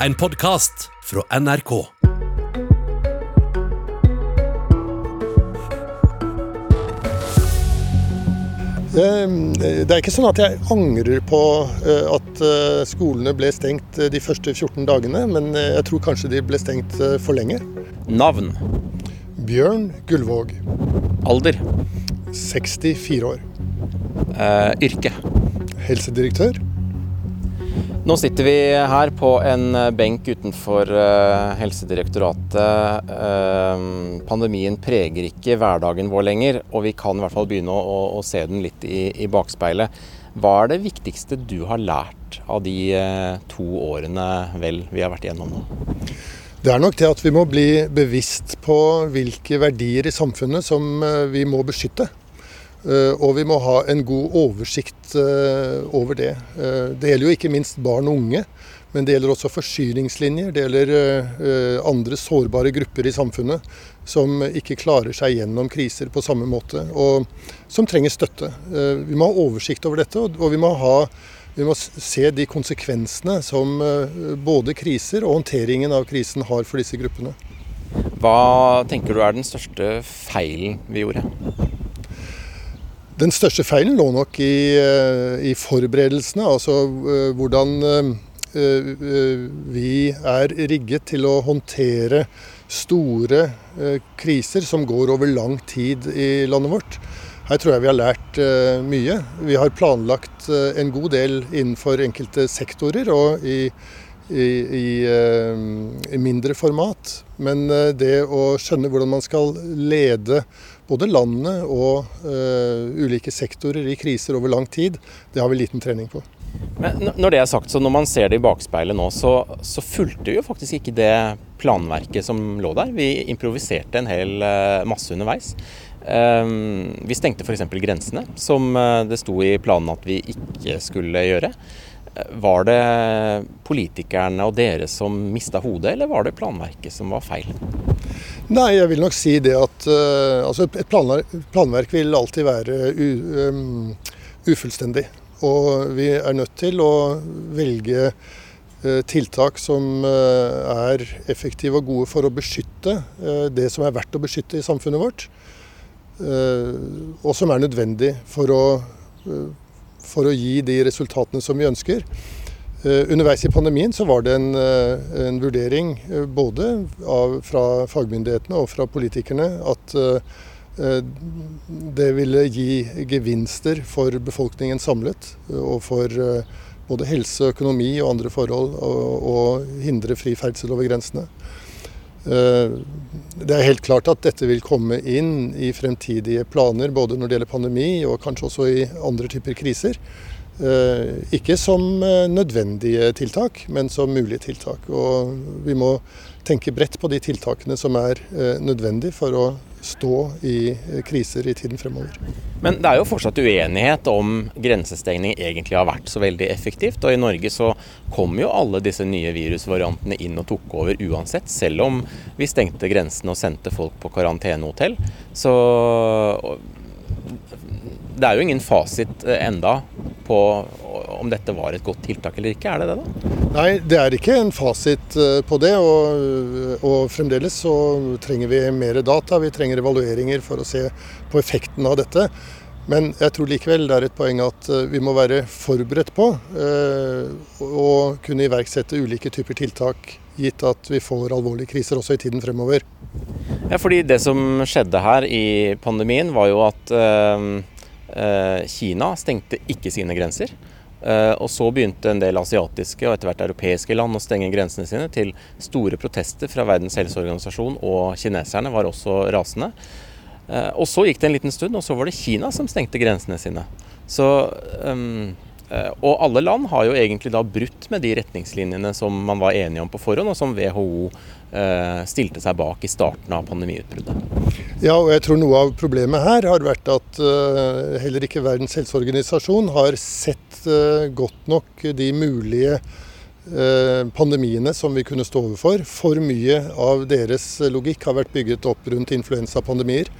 En podkast fra NRK. Eh, Det er ikke sånn at jeg angrer på eh, at eh, skolene ble stengt eh, de første 14 dagene, men jeg tror kanskje de ble stengt for lenge. Navn. Bjørn Gullvåg, Alder. 64 år. Eh, yrke. Helsedirektør. Nå sitter vi her på en eh, benk utenfor eh, Helsedirektoratet. Eh, pandemien preger ikke hverdagen vår lenger, og vi kan i hvert fall begynne å, å, se den litt i, i bakspeilet. Hva er det viktigste du har lært av de to årene vel vi har vært igjennom nå? Det er nok det at vi må bli bevisst på hvilke verdier i samfunnet som vi må beskytte. Eh, Og vi må ha en god oversikt eh, over det. Eh, Det gjelder jo ikke minst barn og unge, men det gjelder også forsyningslinjer. Det gjelder andre sårbare grupper i samfunnet som ikke klarer seg gjennom kriser på samme måte, og som trenger støtte. Vi må ha oversikt over dette, og vi må, ha, vi må se de konsekvensene som både kriser og håndteringen av krisen har for disse gruppene. Hva tenker du er den største feilen vi gjorde? Den største feilen lå nok i, eh, i forberedelsene, altså eh, hvordan eh, vi er rigget til å håndtere store kriser som går over lang tid i landet vårt. Her tror jeg vi har lært mye. Vi har planlagt en god del innenfor enkelte sektorer og i, i, i, i mindre format. Men det å skjønne hvordan man skal lede både landet og uh, ulike sektorer i kriser over lang tid, det har vi liten trening på. Men når det er sagt, så når man ser det i bakspeilet nå, så, så fulgte vi jo faktisk ikke det planverket som lå der. Vi improviserte en hel eh, masse underveis. Um, vi stengte f.eks. grensene, som eh, det sto i planen at vi ikke skulle gjøre. Var det politikerne og dere som mista hodet, eller var det planverket som var feil? Nei, jeg vil nok si det at uh, altså et planverk, planverk vil alltid være u, um, ufullstendig. Og vi er nødt til å velge uh, tiltak som uh, er effektive og gode for å beskytte det som er verdt å beskytte i samfunnet vårt. Og som er nødvendig for å, for å gi de resultatene som vi ønsker. Eh, Underveis i pandemien så var det en, eh, en vurdering eh, både av, fra fagmyndighetene og fra politikerne at det ville gi gevinster for befolkningen samlet, og for både helse, økonomi og andre forhold, og, og hindre fri ferdsel over grensene. Eh, Det er helt klart at dette vil komme inn i fremtidige planer, både når det gjelder pandemi og kanskje også i andre typer kriser. Eh, Ikke som eh, nødvendige tiltak, men som mulige tiltak. Og vi må tenke bredt på de tiltakene som er nødvendig nødvendige for å stå i eh, kriser i tiden fremover. Men det er jo fortsatt uenighet om grensestengning egentlig har vært så veldig effektivt. Og i Norge så kom jo alle disse nye virusvariantene inn og tok over uansett. Selv om vi stengte grensene og sendte folk på karantenehotell. Så det er jo ingen fasit eh, enda på om dette var et godt tiltak eller ikke. Er det det, da? Nei, det er ikke en fasit eh, på det. Og, og fremdeles så trenger vi mer data. Vi trenger evalueringer for å se på effekten av dette. Men jeg tror likevel det er et poeng at eh, vi må være forberedt på eh, å kunne iverksette ulike typer tiltak, gitt at vi får alvorlige kriser også i tiden fremover. Ja, fordi det som skjedde her i pandemien, var jo at eh, eh, Kina stengte ikke sine grenser. Eh, og så begynte en del asiatiske og etter hvert europeiske land å stenge grensene sine til store protester fra Verdens helseorganisasjon, og kineserne var også rasende. Eh, og så gikk det en liten stund, og så var det Kina som stengte grensene sine. Så eh, og alle land har jo egentlig da brutt med de retningslinjene som man var enige om på forhånd, og som WHO eh, stilte seg bak i starten av pandemiutbruddet. Ja, og jeg tror noe av problemet her har vært at eh, heller ikke Verdens helseorganisasjon har sett eh, godt nok de mulige eh, pandemiene som vi kunne stå overfor. For mye av deres logikk har vært bygget opp rundt influensapandemier.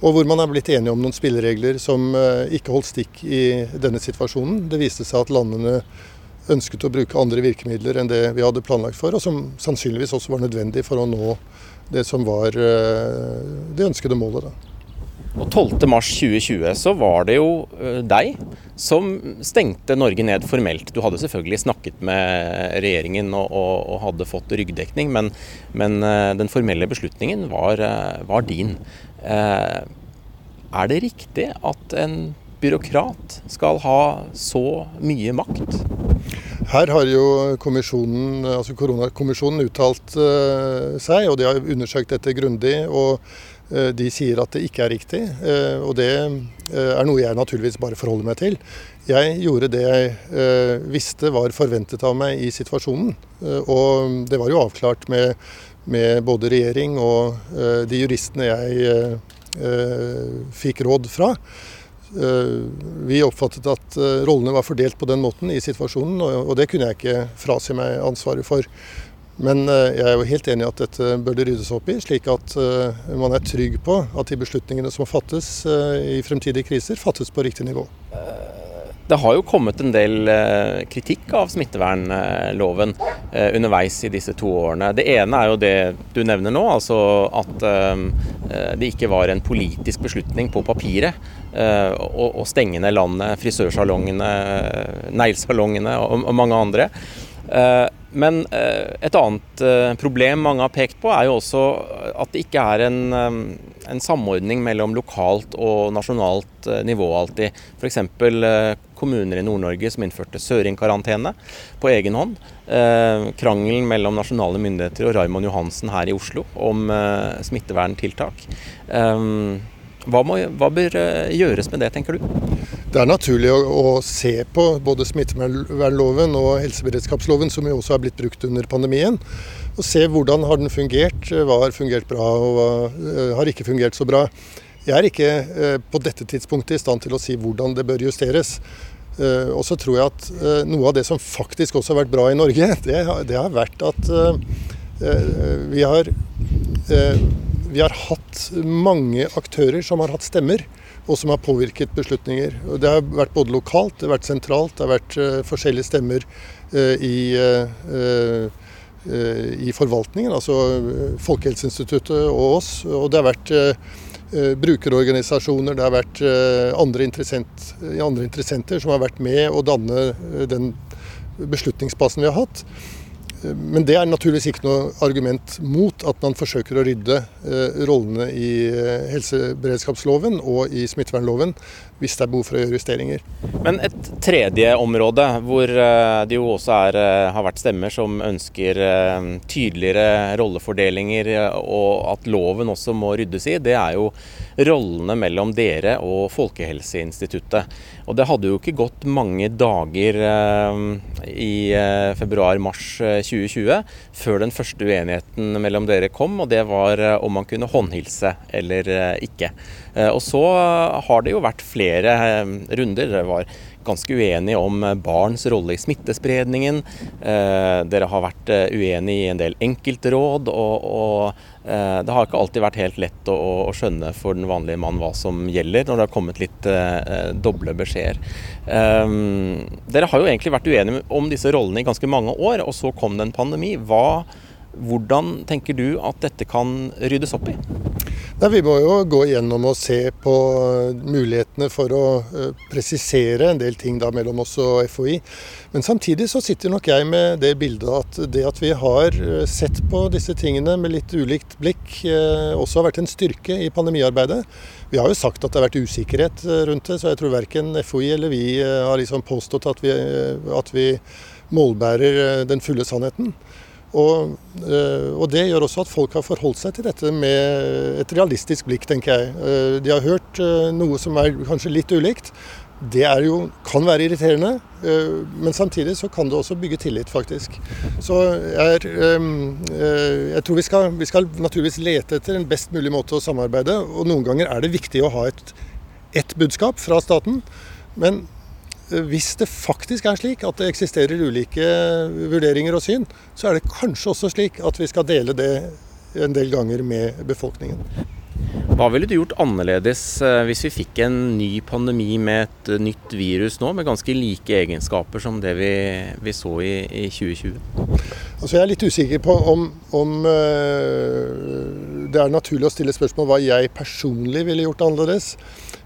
Og hvor man er blitt enige om noen spilleregler som eh, ikke holdt stikk i denne situasjonen. Det viste seg at landene ønsket å bruke andre virkemidler enn det vi hadde planlagt for, og som sannsynligvis også var nødvendig for å nå det som var det ønskede målet. Da. Og 12.3.2020 så var det jo deg som stengte Norge ned formelt. Du hadde selvfølgelig snakket med regjeringen og, og, og hadde fått ryggdekning, men, men den formelle beslutningen var, var din. Eh, er det riktig at en byråkrat skal ha så mye makt? Her har jo kommisjonen, altså koronakommisjonen uttalt uh, seg, og de har undersøkt dette grundig. og uh, De sier at det ikke er riktig, og det er noe jeg naturligvis bare forholder meg til. Jeg gjorde det jeg visste var forventet av meg i situasjonen, og det var jo avklart med, med både regjering og de juristene jeg Eh, fikk råd fra. Eh, vi oppfattet at eh, rollene var fordelt på den måten i situasjonen, og det kunne jeg ikke frasi meg ansvaret for. Men jeg er jo helt enig i at dette bør det ryddes opp i, slik at man er trygg på at de beslutningene som fattes i fremtidige kriser, fattes på riktig nivå. Det har jo kommet en del eh, kritikk av smittevernloven eh, underveis i disse to årene. Det ene er jo det du nevner nå, altså at eh, det ikke var en politisk beslutning på papiret å stenge ned landet, frisørsalongene, neglesalongene og mange andre. Men et annet problem mange har pekt på, er jo også at det ikke er en en samordning mellom lokalt og nasjonalt eh, nivå alltid. F.eks. Eh, kommuner i Nord-Norge som innførte Søring-karantene på egen hånd. Eh, krangelen mellom nasjonale myndigheter og Raymond Johansen her i Oslo om smitteverntiltak. Hva, må, hva, bør gjøres med det, tenker du? Det er naturlig å, se på både smittevernloven og helseberedskapsloven, som jo også har blitt brukt under pandemien og se hvordan har den fungert, hva har fungert bra og hva eh, har ikke fungert så bra. Jeg er ikke eh, på dette tidspunktet i stand til å si hvordan det bør justeres. Eh, og så tror jeg at noe av det som faktisk også har vært bra i Norge, det, det har vært at vi har, vi har hatt mange aktører som har hatt stemmer og som har påvirket beslutninger. Det har vært både lokalt, det har vært sentralt, det har vært forskjellige stemmer i Eh, i forvaltningen, altså eh, Folkehelseinstituttet og oss. Og det har vært eh, brukerorganisasjoner, det har vært andre, interessent, andre interessenter som har vært med å danne den beslutningsbasen vi har hatt. Men det er naturligvis ikke noe argument mot at man forsøker å rydde rollene i helseberedskapsloven og i smittevernloven hvis det er behov for å gjøre justeringer. Men et tredje område hvor eh, det jo også er, eh, har vært stemmer som ønsker eh, tydeligere rollefordelinger og at loven også må ryddes i, det er jo rollene mellom dere og Folkehelseinstituttet. Og det hadde jo ikke gått mange dager i februar-mars 2020 før den første uenigheten mellom dere kom, og det var om man kunne håndhilse eller ikke. Og så har det jo vært flere eh, runder. Dere var ganske uenige om eh, barns rolle i smittespredningen. Eh, dere har vært uenige i en del enkeltråd. og, og det har ikke alltid vært helt lett å, å, skjønne for den vanlige mann hva som gjelder, når det har kommet litt eh, doble beskjeder. Dere har jo egentlig vært uenige om disse rollene i ganske mange år, og så kom det en pandemi. Hva, hvordan tenker du at dette kan ryddes opp i? Nei, vi må jo gå igjennom og se på mulighetene for å uh, presisere en del ting da mellom oss og FHI. Men samtidig så sitter nok jeg med det bildet at det at vi har uh, sett på disse tingene med litt ulikt blikk, også har vært en styrke i pandemiarbeidet. Vi har jo sagt at det har vært usikkerhet rundt det, så jeg tror verken FHI eller vi har liksom påstått at vi, at vi målbærer den fulle sannheten. Og, eh, og, det gjør også at folk har forholdt seg til dette med et realistisk blikk, tenker jeg. Eh, de har hørt eh, noe som er kanskje litt ulikt. Det jo, kan være irriterende, men samtidig så kan det også bygge tillit, faktisk. Så jeg, jeg tror vi skal, vi skal, naturligvis lete etter en best mulig måte å samarbeide. Og noen ganger er det viktig å ha et, ett budskap fra staten. Men hvis det faktisk er slik at det eksisterer ulike vurderinger og syn, så er det kanskje også slik at vi skal dele det en del ganger med befolkningen. Hva ville du gjort annerledes eh, hvis vi fikk en ny pandemi med et eh, nytt virus nå, med ganske like egenskaper som det vi, vi så i, i, 2020? Altså jeg er litt usikker på om, om uh, det er naturlig å stille spørsmål hva jeg personlig ville gjort annerledes.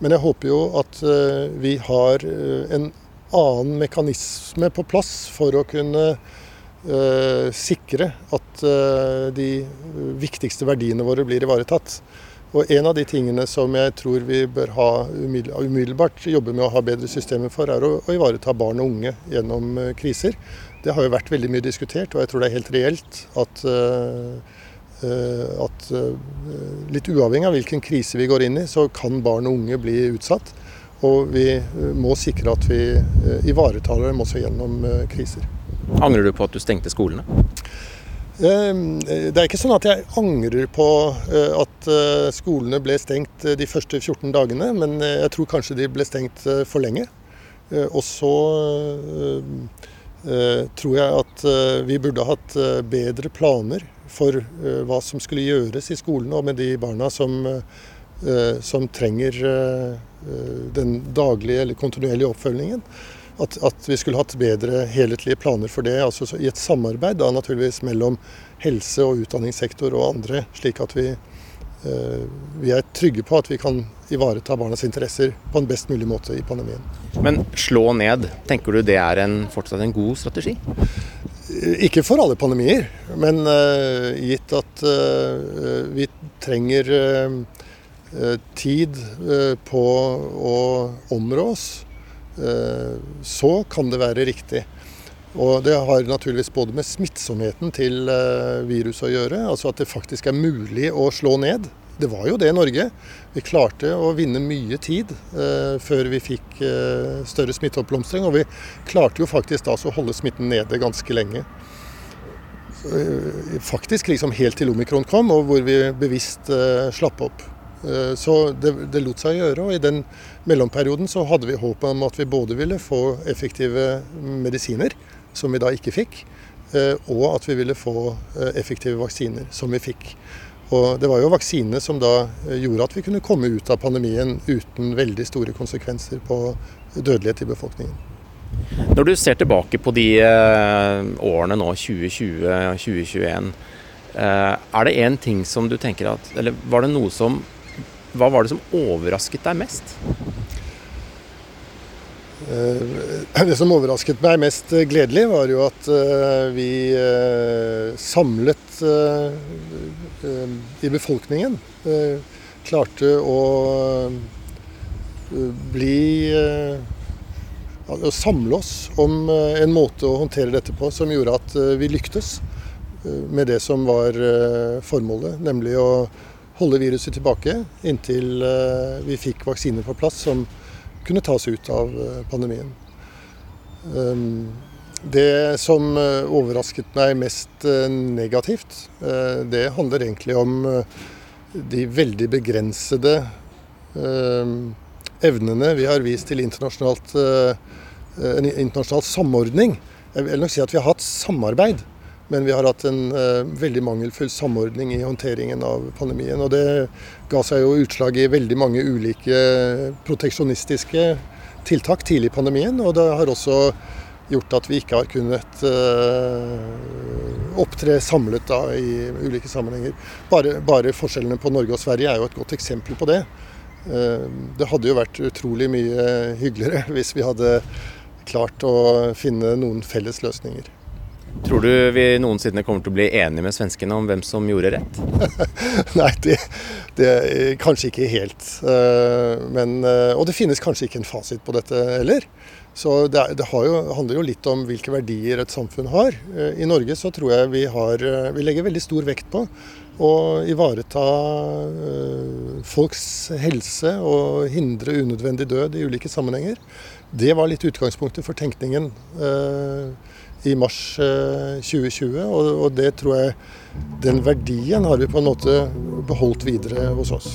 Men jeg håper jo at uh, vi har en annen mekanisme på plass for å kunne uh, sikre at de viktigste verdiene våre blir ivaretatt. Og En av de tingene som jeg tror vi bør ha umiddelbart jobbe med å ha bedre systemer for, er å, å ivareta barn og unge gjennom kriser. Det har jo vært veldig mye diskutert, og jeg tror det er helt reelt at, uh, at litt uavhengig av hvilken krise vi går inn i, så kan barn og unge bli utsatt. Og vi må sikre at vi ivaretar dem også gjennom kriser. Angrer du på at du stengte skolene? Det er ikke sånn at jeg angrer på eh, at eh, skolene ble stengt eh, de første 14 dagene, men jeg tror kanskje de ble stengt for lenge. Og så tror jeg at vi burde hatt bedre planer for hva som skulle gjøres i skolen og med de barna som, som trenger den daglige eller kontinuerlige oppfølgingen at, at, vi skulle hatt bedre helhetlige planer for det. altså I et samarbeid da naturligvis mellom helse- og utdanningssektor og andre, slik at vi, eh, vi, er trygge på at vi kan ivareta barnas interesser på en best mulig måte i pandemien. Men slå ned, tenker du det er en, fortsatt en god strategi? Ikke for alle pandemier, men uh, gitt at uh, vi trenger tid på å områ oss Eh, så kan det være riktig. Og det har naturligvis både med smittsomheten til eh, viruset å gjøre, altså at det faktisk er mulig å slå ned. Det var jo det i Norge. Vi klarte å vinne mye tid eh, før vi fikk eh, større smitteoppblomstring. Og vi klarte jo faktisk da å holde smitten nede ganske lenge. Eh, faktisk liksom helt til omikron kom, og hvor vi bevisst eh, slapp opp. Eh, så det, det, lot seg gjøre. Og i den mellomperioden så hadde vi håp om at vi både ville få effektive medisiner, som vi da ikke fikk, eh, og at vi ville få effektive vaksiner, som vi fikk. Og Det var jo vaksinene som da gjorde at vi kunne komme ut av pandemien uten veldig store konsekvenser på dødelighet i befolkningen. Når du ser tilbake på de årene nå, 2020-2021, er det én ting som du tenker at Eller var det noe som hva var det som overrasket deg mest? Eh, det som overrasket meg mest eh, gledelig, var jo at eh, vi samlet i befolkningen klarte å bli Å samle oss om en måte å håndtere dette på som gjorde at vi lyktes med det som var formålet, nemlig å holde viruset tilbake inntil vi fikk vaksiner på plass som kunne ta oss ut av eh, pandemien. Ehm, det som eh, overrasket meg mest negativt, det handler egentlig om de veldig begrensede evnene vi har vist til internasjonalt, internasjonal samordning. Jeg vil nok si at vi har hatt samarbeid men vi har hatt en uh, veldig mangelfull samordning i håndteringen av pandemien. Og det ga seg jo utslag i veldig mange ulike proteksjonistiske tiltak tidlig i pandemien. Og det har også gjort at vi ikke har kunnet uh, opptre samlet da, i ulike sammenhenger. Bare, bare, forskjellene på Norge og Sverige er jo et godt eksempel på det. Uh, det hadde jo vært utrolig mye hyggeligere hvis vi hadde klart å finne noen felles løsninger. Tror du vi noensinne kommer til å bli enige med svenskene om hvem som gjorde rett? Nei, det, det, er kanskje ikke helt. Eh, men, eh, og det finnes kanskje ikke en fasit på dette heller. Så det, det jo, handler jo litt om hvilke verdier et samfunn har. Eh, I Norge så tror jeg vi, har, vi legger veldig stor vekt på å ivareta folks helse og hindre unødvendig død i ulike sammenhenger. Det var litt utgangspunktet for tenkningen i mars 2020. Eh, og, det tror jeg Den verdien har vi på en måte beholdt videre hos oss.